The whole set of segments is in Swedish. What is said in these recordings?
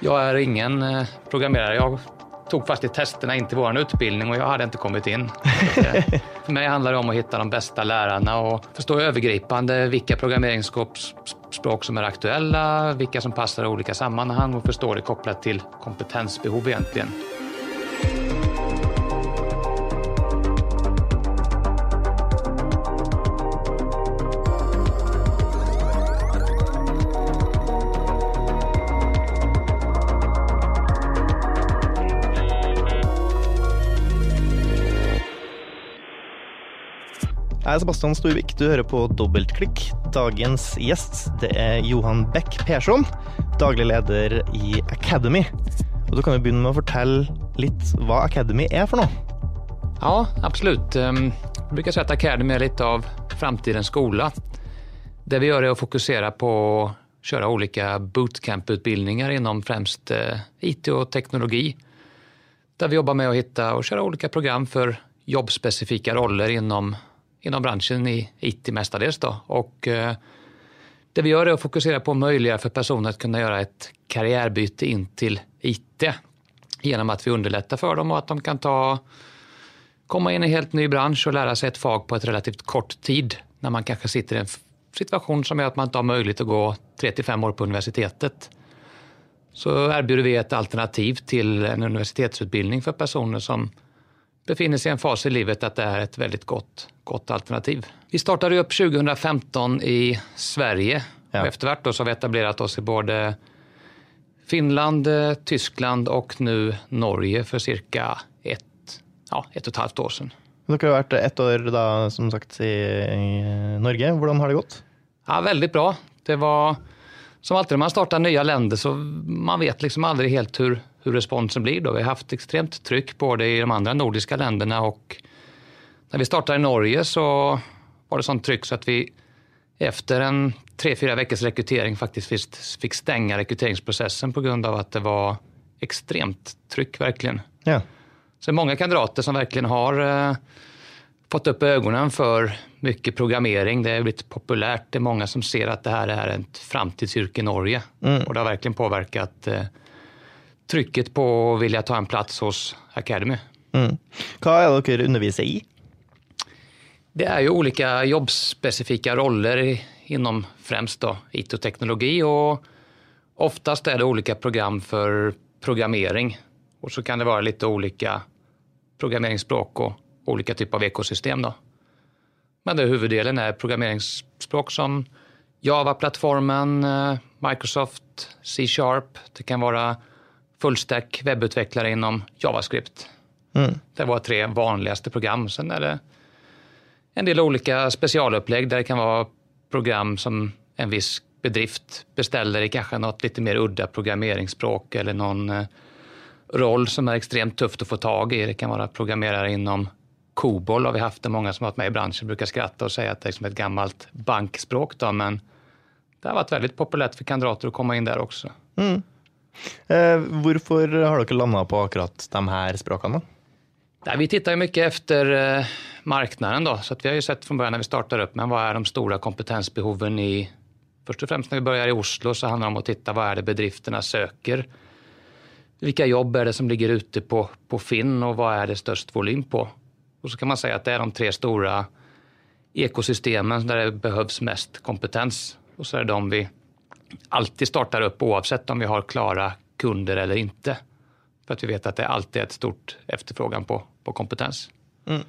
Jag är ingen eh, programmerare. Jag tog faktiskt testerna in till vår utbildning och jag hade inte kommit in. Eh, för mig handlar det om att hitta de bästa lärarna och förstå övergripande vilka programmeringsspråk som är aktuella, vilka som passar i olika sammanhang och förstå det kopplat till kompetensbehov egentligen. Jeg er Sebastian Storvik, du hører på Dobbeltklikk. Dagens gjest det er Johan Beck Persson, daglig leder i Academy. Og Du kan jo begynne med å fortelle litt hva Academy er for noe. Ja, absolut. Jeg ehm, Jag brukar säga att Academy är lite av framtidens skola. Det vi gör är att fokusera på att köra olika bootcamp-utbildningar inom främst eh, IT och teknologi. Där vi jobbar med att hitta och köra olika program för jobbspecifika roller inom inom branschen i IT mestadels. Då. Och, eh, det vi gör är att fokusera på att möjliggöra för personer att kunna göra ett karriärbyte in till IT genom att vi underlättar för dem och att de kan ta, komma in i en helt ny bransch och lära sig ett fag på ett relativt kort tid när man kanske sitter i en situation som gör att man inte har möjlighet att gå 3 till 5 år på universitetet. Så erbjuder vi ett alternativ till en universitetsutbildning för personer som befinner sig i en fas i livet att det är ett väldigt gott, gott alternativ. Vi startade upp 2015 i Sverige ja. och eftervart då så har vi etablerat oss i både Finland, Tyskland och nu Norge för cirka ett, ja, ett och ett halvt år sedan. Dere har varit ett år da, som sagt, i, Norge. Hur har det gått? Ja, väldigt bra. Det var som alltid när man startar nya länder så man vet liksom aldrig helt hur, hur responsen blir. Då. Vi har haft extremt tryck på det i de andra nordiska länderna och när vi startade i Norge så var det sånt tryck så att vi efter en tre, fyra veckors rekrytering faktiskt fick stänga rekryteringsprocessen på grund av att det var extremt tryck verkligen. Ja. Så många kandidater som verkligen har eh, fått upp ögonen för mycket programmering. Det har blivit populärt. Det är många som ser att det här är ett framtidsyrke i Norge. Mm. Och det har verkligen påverkat eh, trycket på att vilja ta en plats hos Academy. Mm. Vad är det ni undervisar i? Det är ju olika jobbspecifika roller inom främst då, IT och teknologi och oftast är det olika program för programmering och så kan det vara lite olika programmeringsspråk och olika typer av ekosystem. Då. Men det huvuddelen är programmeringsspråk som Java-plattformen, eh, Microsoft, C-sharp. Det kan vara fullstack webbutvecklare inom JavaScript. Mm. Det var tre vanligaste program. Sen är det en del olika specialupplägg där det kan vara program som en viss bedrift beställer i kanske något lite mer udda programmeringsspråk eller någon eh, roll som är extremt tufft att få tag i. Det kan vara programmerare inom COBOL har vi haft det många som har varit med i branschen brukar skratta och säga att det är som ett gammalt bankspråk. Då, men det har varit väldigt populärt för kandidater att komma in där också. Mm. Eh, varför har du landat på akkurat de här språken? Nej, vi tittar ju mycket efter eh, marknaden då, så att vi har ju sett från början när vi startar upp, men vad är de stora kompetensbehoven i Först och främst när vi börjar i Oslo så handlar det om att titta vad är det bedrifterna söker. Vilka jobb är det som ligger ute på, på Finn och vad är det störst volym på? Och så kan man säga att det är de tre stora ekosystemen där det behövs mest kompetens. Och så är det de vi alltid startar upp oavsett om vi har klara kunder eller inte. För att vi vet att det alltid är ett stort efterfrågan på, på kompetens. Mm.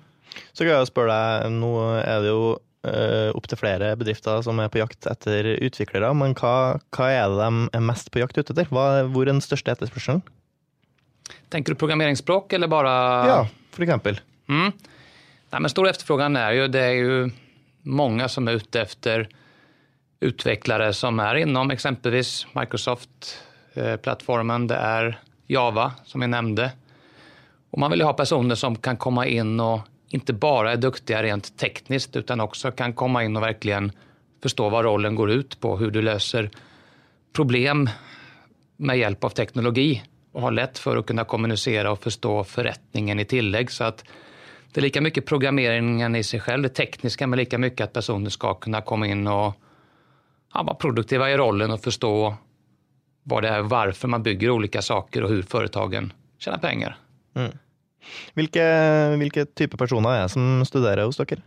Så kan jag fråga dig, nu är det ju uh, upp till flera bedrifter som är på jakt efter utvecklare, men vad, vad är de är mest på jakt efter? Vad är den största efterfrågan? Tänker du programmeringsspråk eller bara? Ja, för exempel. Mm. Nej, men stor efterfrågan är ju, det är ju många som är ute efter utvecklare som är inom exempelvis Microsoft-plattformen. Eh, det är Java som jag nämnde. Och man vill ha personer som kan komma in och inte bara är duktiga rent tekniskt utan också kan komma in och verkligen förstå vad rollen går ut på, hur du löser problem med hjälp av teknologi och har lätt för att kunna kommunicera och förstå förrättningen i tillägg. Så att det är lika mycket programmeringen i sig själv, det tekniska, men lika mycket att personer ska kunna komma in och ja, vara produktiva i rollen och förstå vad det är, varför man bygger olika saker och hur företagen tjänar pengar. Mm. Vilka, vilka typer av personer är det som studerar hos er?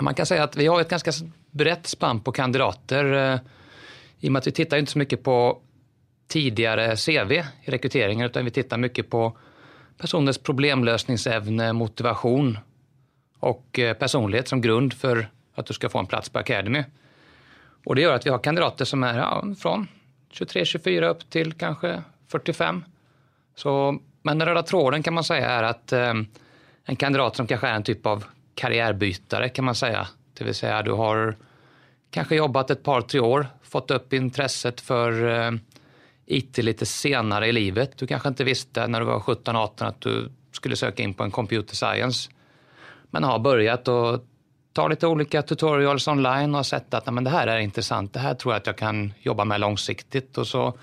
Man kan säga att vi har ett ganska brett spann på kandidater. Eh, I och med att vi tittar inte så mycket på tidigare CV i rekryteringen utan vi tittar mycket på personers problemlösningsävne, motivation och eh, personlighet som grund för att du ska få en plats på Academy. Och det gör att vi har kandidater som är ja, från 23-24 upp till kanske 45. Så, men den röda tråden kan man säga är att eh, en kandidat som kanske är en typ av karriärbytare kan man säga. Det vill säga du har kanske jobbat ett par, tre år, fått upp intresset för eh, IT lite senare i livet. Du kanske inte visste när du var 17-18 att du skulle söka in på en computer science. Men har börjat och ta lite olika tutorials online och har sett att men det här är intressant. Det här tror jag att jag kan jobba med långsiktigt. Och så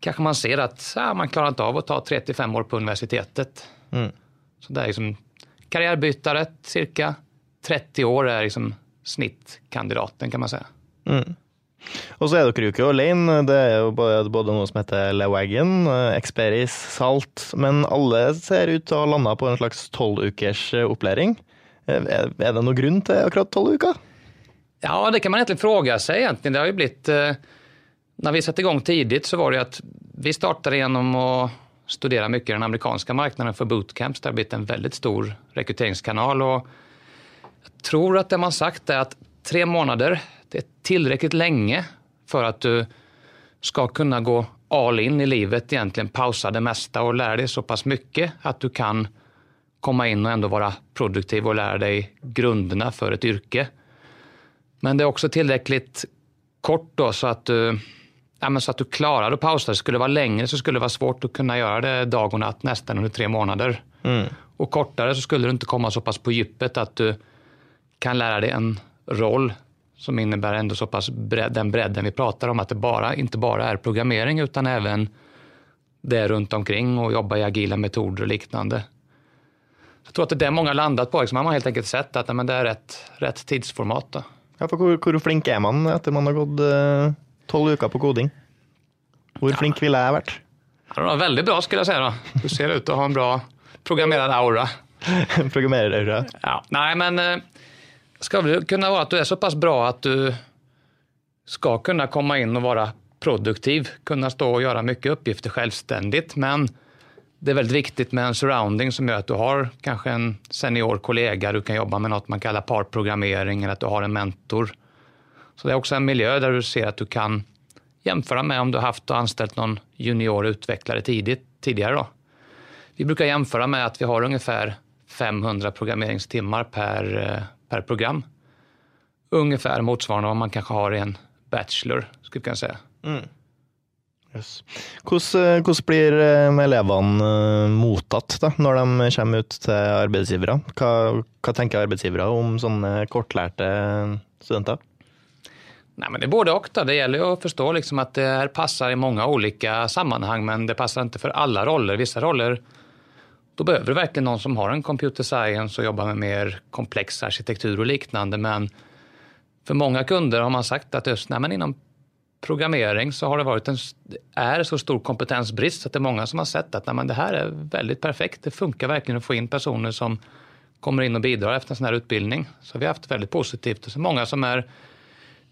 kanske man ser att ja, man klarar inte av att ta 3 till 5 år på universitetet. Mm. Så det är liksom karriärbytare, cirka 30 år är liksom snittkandidaten kan man säga. Mm. Och så är dere jo ikke alene. Det är ju både noe som heter Lewagon, Experis, Salt. Men alla ser ut att ha landat på en slags tolv ukers uppläring. Eh, är eh, det någon grund till akkurat tolv veckor? Ja, det kan man egentligen fråga sig egentligen. Det har ju blivit, eh, när vi satte igång tidigt så var det att vi startade genom att studera mycket den amerikanska marknaden för bootcamps. Det har blivit en väldigt stor rekryteringskanal och jag tror att det man sagt är att tre månader, det är tillräckligt länge för att du ska kunna gå all in i livet, egentligen pausa det mesta och lära dig så pass mycket att du kan komma in och ändå vara produktiv och lära dig grunderna för ett yrke. Men det är också tillräckligt kort då så att du, ja, så att du klarar att pausa. Skulle det vara längre så skulle det vara svårt att kunna göra det dag och natt nästan under tre månader. Mm. Och kortare så skulle du inte komma så pass på djupet att du kan lära dig en roll som innebär ändå så pass bredd, den bredden vi pratar om, att det bara, inte bara är programmering utan även det runt omkring och jobba i agila metoder och liknande. Jag tror att det är det många landat på. Liksom. Man har helt enkelt sett att men det är rätt, rätt tidsformat. Då. Ja, för hur, hur flink är man efter man har gått eh, 12 veckor på koding? Hur ja. flink vill jag ha varit? Ja, väldigt bra skulle jag säga. Då. Du ser ut att ha en bra programmerad aura. programmerad aura? Ja, nej men eh, ska väl kunna vara att du är så pass bra att du ska kunna komma in och vara produktiv, kunna stå och göra mycket uppgifter självständigt, men det är väldigt viktigt med en surrounding som gör att du har kanske en senior kollega, du kan jobba med något man kallar parprogrammering eller att du har en mentor. Så det är också en miljö där du ser att du kan jämföra med om du har haft och anställt någon junior utvecklare tidigt, tidigare. Då. Vi brukar jämföra med att vi har ungefär 500 programmeringstimmar per, eh, per program. Ungefär motsvarande vad man kanske har i en bachelor, skulle jag kunna säga. Mm. Yes. Hvordan, eh, hvordan blir eh, elevene eh, mottatt da, når de kommer ut til arbeidsgivere? Hva, hva tenker arbeidsgivere om sånne kortlärda studenter? Nej, men det är både och. Då. Det gäller att förstå liksom att det här passar i många olika sammanhang men det passar inte för alla roller. Vissa roller då behöver du verkligen någon som har en computer science och jobbar med mer komplex arkitektur och liknande. Men för många kunder har man sagt att just nej, men inom programmering så har det varit en, är så stor kompetensbrist att det är många som har sett att nej, det här är väldigt perfekt. Det funkar verkligen att få in personer som kommer in och bidrar efter en sån här utbildning. Så vi har haft väldigt positivt. Och så många som är,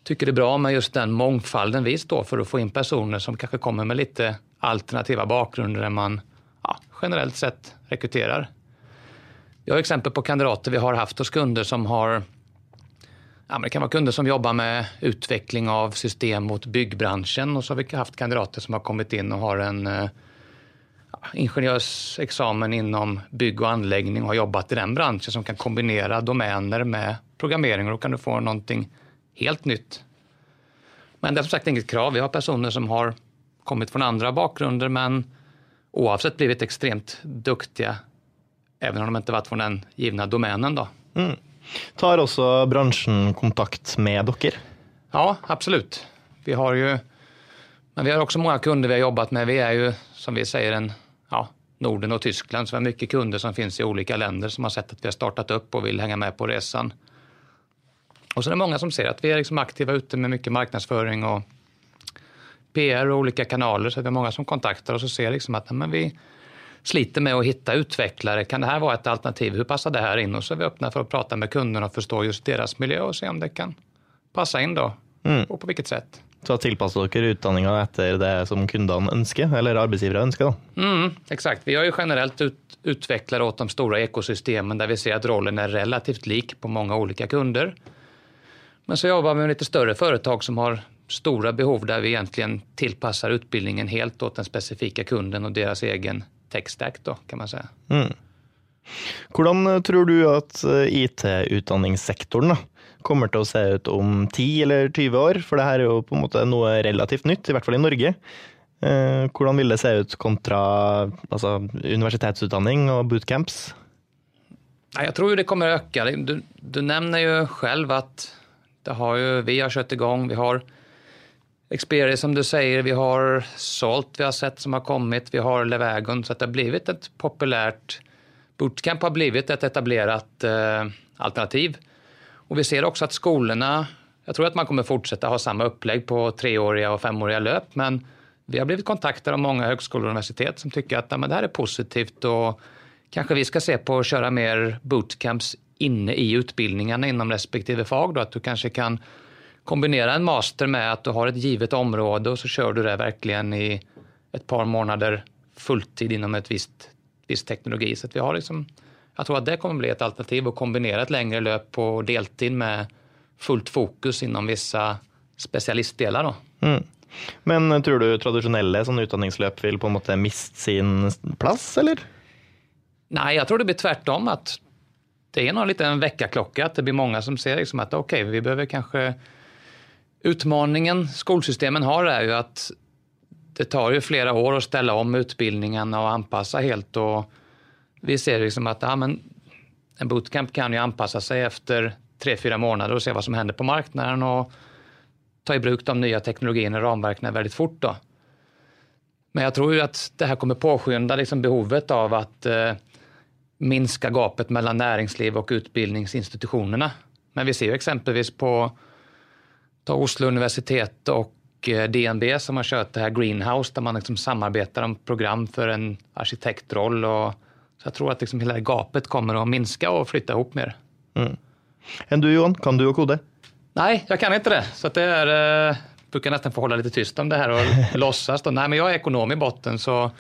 tycker det är bra med just den mångfalden vi står för att få in personer som kanske kommer med lite alternativa bakgrunder än man ja, generellt sett rekryterar. Jag har exempel på kandidater vi har haft hos kunder som har Ja, det kan vara kunder som jobbar med utveckling av system mot byggbranschen och så har vi haft kandidater som har kommit in och har en eh, ja, ingenjörsexamen inom bygg och anläggning och har jobbat i den branschen som kan kombinera domäner med programmering och då kan du få någonting helt nytt. Men det är som sagt inget krav. Vi har personer som har kommit från andra bakgrunder men oavsett blivit extremt duktiga även om de inte varit från den givna domänen. Då. Mm. Tar också branschen kontakt med docker? Ja, absolut. Vi har ju, men vi har också många kunder vi har jobbat med. Vi är ju, som vi säger, en, ja, Norden och Tyskland, så vi har mycket kunder som finns i olika länder som har sett att vi har startat upp och vill hänga med på resan. Och så är det många som ser att vi är liksom aktiva ute med mycket marknadsföring och PR och olika kanaler så det är många som kontaktar oss och ser liksom att men vi sliter med att hitta utvecklare. Kan det här vara ett alternativ? Hur passar det här in? Och så är vi öppna för att prata med kunderna och förstå just deras miljö och se om det kan passa in då mm. och på vilket sätt. Så tillpassar dere utdanninga efter det som kunderna önskar eller arbetsgivare önskar? Mm, exakt. Vi har ju generellt ut, utvecklare åt de stora ekosystemen där vi ser att rollen är relativt lik på många olika kunder. Men så jobbar vi med lite större företag som har stora behov där vi egentligen tillpassar utbildningen helt åt den specifika kunden och deras egen tech-stack då, kan man säga. Mm. Hur tror du att eh, IT-utbildningssektorn kommer til å se ut om 10 eller 20 år? For det her er jo på en måte noe relativt nytt, i hvert fall i Norge. Eh, hvordan vil det se ut kontra altså, universitetsutdanning och bootcamps? Jag tror det kommer öka. Du, du nämner ju själv att det har ju, vi har kört igång, vi har Xperia som du säger, vi har sålt, vi har sett som har kommit, vi har Levägon, så att det har blivit ett populärt, bootcamp har blivit ett etablerat eh, alternativ. Och vi ser också att skolorna, jag tror att man kommer fortsätta ha samma upplägg på treåriga och femåriga löp, men vi har blivit kontaktade av många högskolor och universitet som tycker att ja, men det här är positivt och kanske vi ska se på att köra mer bootcamps inne i utbildningarna inom respektive fag. Då, att du kanske kan kombinera en master med att du har ett givet område och så kör du det verkligen i ett par månader fulltid inom ett visst, visst teknologi. Så vi har liksom jag tror att det kommer bli ett alternativ att kombinera ett längre löp på deltid med fullt fokus inom vissa specialistdelar. Då. Mm. Men tror du traditionella sådana utbildningslöp vill på något sätt mista sin plats eller? Nej, jag tror det blir tvärtom att det är nog lite en väckarklocka att det blir många som ser liksom att okej, okay, vi behöver kanske Utmaningen skolsystemen har är ju att det tar ju flera år att ställa om utbildningen och anpassa helt och vi ser liksom att ja, men en bootcamp kan ju anpassa sig efter tre, fyra månader och se vad som händer på marknaden och ta i bruk de nya teknologierna och ramverken väldigt fort. Då. Men jag tror ju att det här kommer påskynda liksom behovet av att eh, minska gapet mellan näringsliv och utbildningsinstitutionerna. Men vi ser ju exempelvis på ta Oslo universitet och eh, DNB som har kört det här Greenhouse där man liksom samarbetar om program för en arkitektroll och så jag tror att liksom hela gapet kommer att minska och flytta ihop mer. Mm. Än du Johan, kan du och kode? Nej, jag kan inte det. Så det är, eh, brukar nästan få hålla lite tyst om det här och låtsas. Då. Nej, men jag är ekonom i botten så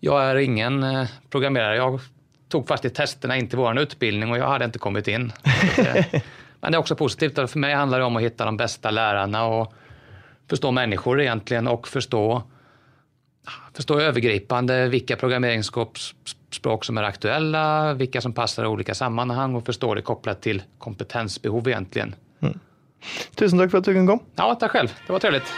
jag är ingen eh, programmerare. Jag tog faktiskt testerna in till vår utbildning och jag hade inte kommit in. men det är också positivt. För mig handlar det om att hitta de bästa lärarna och förstå människor egentligen och förstå, förstå övergripande vilka programmeringsspråk språk som är aktuella, vilka som passar i olika sammanhang och förstå det kopplat till kompetensbehov egentligen. Mm. Tusen tack för att du kom. Ja, tack själv. Det var trevligt.